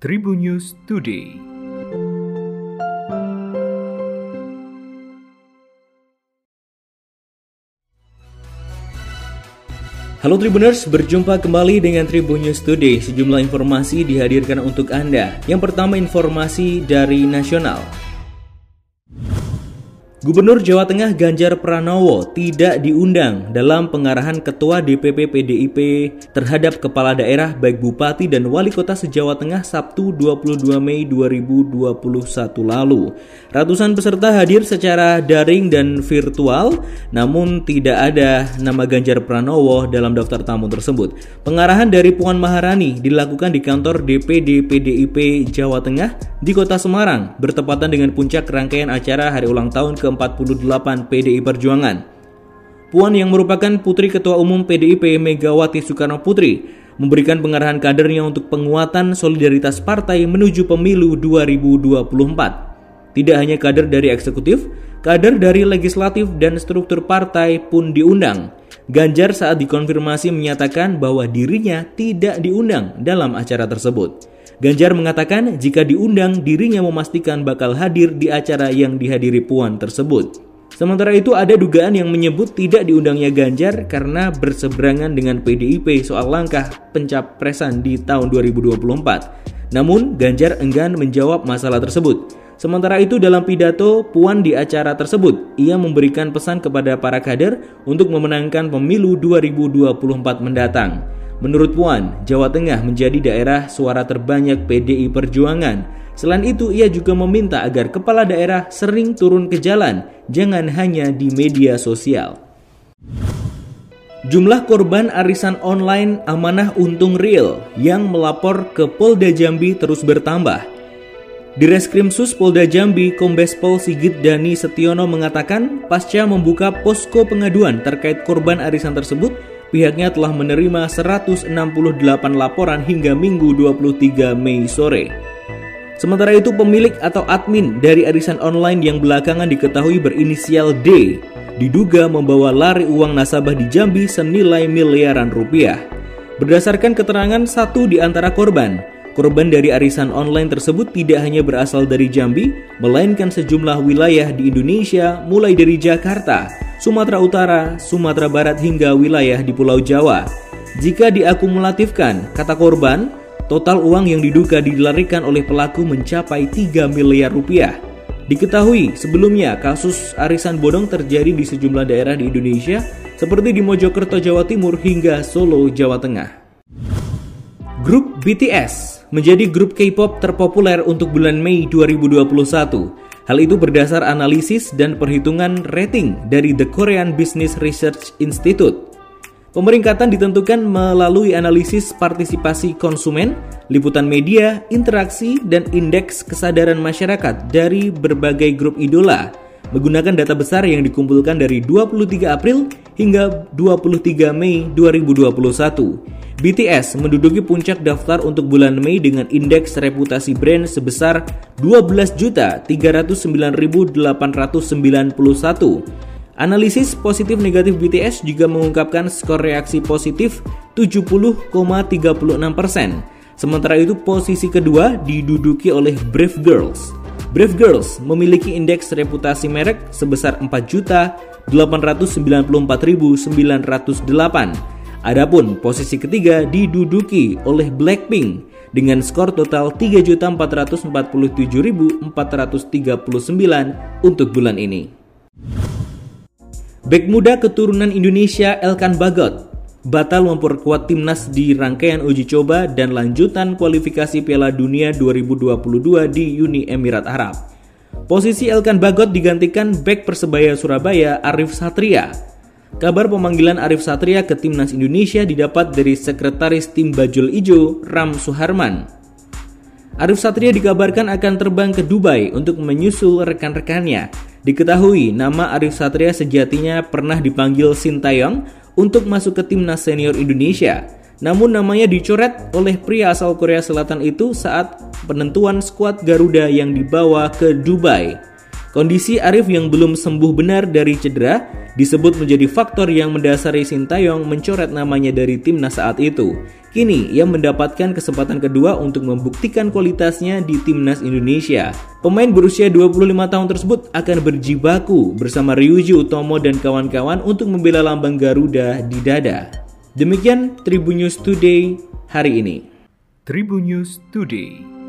Tribun News Today. Halo Tribuners, berjumpa kembali dengan Tribun News Today. Sejumlah informasi dihadirkan untuk Anda. Yang pertama informasi dari nasional. Gubernur Jawa Tengah Ganjar Pranowo tidak diundang dalam pengarahan Ketua DPP PDIP terhadap kepala daerah baik bupati dan wali kota se-Jawa Tengah Sabtu 22 Mei 2021 lalu. Ratusan peserta hadir secara daring dan virtual, namun tidak ada nama Ganjar Pranowo dalam daftar tamu tersebut. Pengarahan dari Puan Maharani dilakukan di kantor DPD PDIP Jawa Tengah di Kota Semarang, bertepatan dengan puncak rangkaian acara hari ulang tahun ke ke-48 PDI Perjuangan. Puan yang merupakan putri Ketua Umum PDIP Megawati Soekarno Putri memberikan pengarahan kadernya untuk penguatan solidaritas partai menuju pemilu 2024. Tidak hanya kader dari eksekutif, kader dari legislatif dan struktur partai pun diundang. Ganjar saat dikonfirmasi menyatakan bahwa dirinya tidak diundang dalam acara tersebut. Ganjar mengatakan jika diundang dirinya memastikan bakal hadir di acara yang dihadiri Puan tersebut. Sementara itu ada dugaan yang menyebut tidak diundangnya Ganjar karena berseberangan dengan PDIP soal langkah pencapresan di tahun 2024. Namun Ganjar enggan menjawab masalah tersebut. Sementara itu dalam pidato Puan di acara tersebut, ia memberikan pesan kepada para kader untuk memenangkan pemilu 2024 mendatang. Menurut Puan, Jawa Tengah menjadi daerah suara terbanyak PDI Perjuangan. Selain itu, ia juga meminta agar kepala daerah sering turun ke jalan, jangan hanya di media sosial. Jumlah korban arisan online amanah untung real yang melapor ke Polda Jambi terus bertambah. Di Reskrimsus Polda Jambi, Kombes Pol Sigit Dani Setiono mengatakan pasca membuka posko pengaduan terkait korban arisan tersebut, pihaknya telah menerima 168 laporan hingga Minggu 23 Mei sore. Sementara itu pemilik atau admin dari arisan online yang belakangan diketahui berinisial D diduga membawa lari uang nasabah di Jambi senilai miliaran rupiah. Berdasarkan keterangan satu di antara korban, korban dari arisan online tersebut tidak hanya berasal dari Jambi, melainkan sejumlah wilayah di Indonesia mulai dari Jakarta, Sumatera Utara, Sumatera Barat hingga wilayah di Pulau Jawa. Jika diakumulatifkan, kata korban, total uang yang diduga dilarikan oleh pelaku mencapai 3 miliar rupiah. Diketahui sebelumnya kasus arisan bodong terjadi di sejumlah daerah di Indonesia seperti di Mojokerto, Jawa Timur hingga Solo, Jawa Tengah. Grup BTS menjadi grup K-pop terpopuler untuk bulan Mei 2021 Hal itu berdasar analisis dan perhitungan rating dari The Korean Business Research Institute. Pemeringkatan ditentukan melalui analisis partisipasi konsumen, liputan media, interaksi, dan indeks kesadaran masyarakat dari berbagai grup idola menggunakan data besar yang dikumpulkan dari 23 April hingga 23 Mei 2021. BTS menduduki puncak daftar untuk bulan Mei dengan indeks reputasi brand sebesar 12.309.891. Analisis positif negatif BTS juga mengungkapkan skor reaksi positif 70,36%. Sementara itu posisi kedua diduduki oleh Brave Girls. Brave Girls memiliki indeks reputasi merek sebesar 4.894.908 Adapun posisi ketiga diduduki oleh Blackpink dengan skor total 3.447.439 untuk bulan ini. Bek muda keturunan Indonesia Elkan Bagot batal memperkuat timnas di rangkaian uji coba dan lanjutan kualifikasi Piala Dunia 2022 di Uni Emirat Arab. Posisi Elkan Bagot digantikan bek Persebaya Surabaya Arif Satria Kabar pemanggilan Arif Satria ke timnas Indonesia didapat dari sekretaris tim Bajul Ijo, Ram Suharman. Arif Satria dikabarkan akan terbang ke Dubai untuk menyusul rekan-rekannya. Diketahui nama Arif Satria sejatinya pernah dipanggil Sintayong untuk masuk ke timnas senior Indonesia. Namun namanya dicoret oleh pria asal Korea Selatan itu saat penentuan skuad Garuda yang dibawa ke Dubai. Kondisi Arif yang belum sembuh benar dari cedera disebut menjadi faktor yang mendasari Sintayong mencoret namanya dari timnas saat itu. Kini ia mendapatkan kesempatan kedua untuk membuktikan kualitasnya di timnas Indonesia. Pemain berusia 25 tahun tersebut akan berjibaku bersama Ryuji Utomo dan kawan-kawan untuk membela lambang Garuda di dada. Demikian Tribun News Today hari ini. Tribun News Today.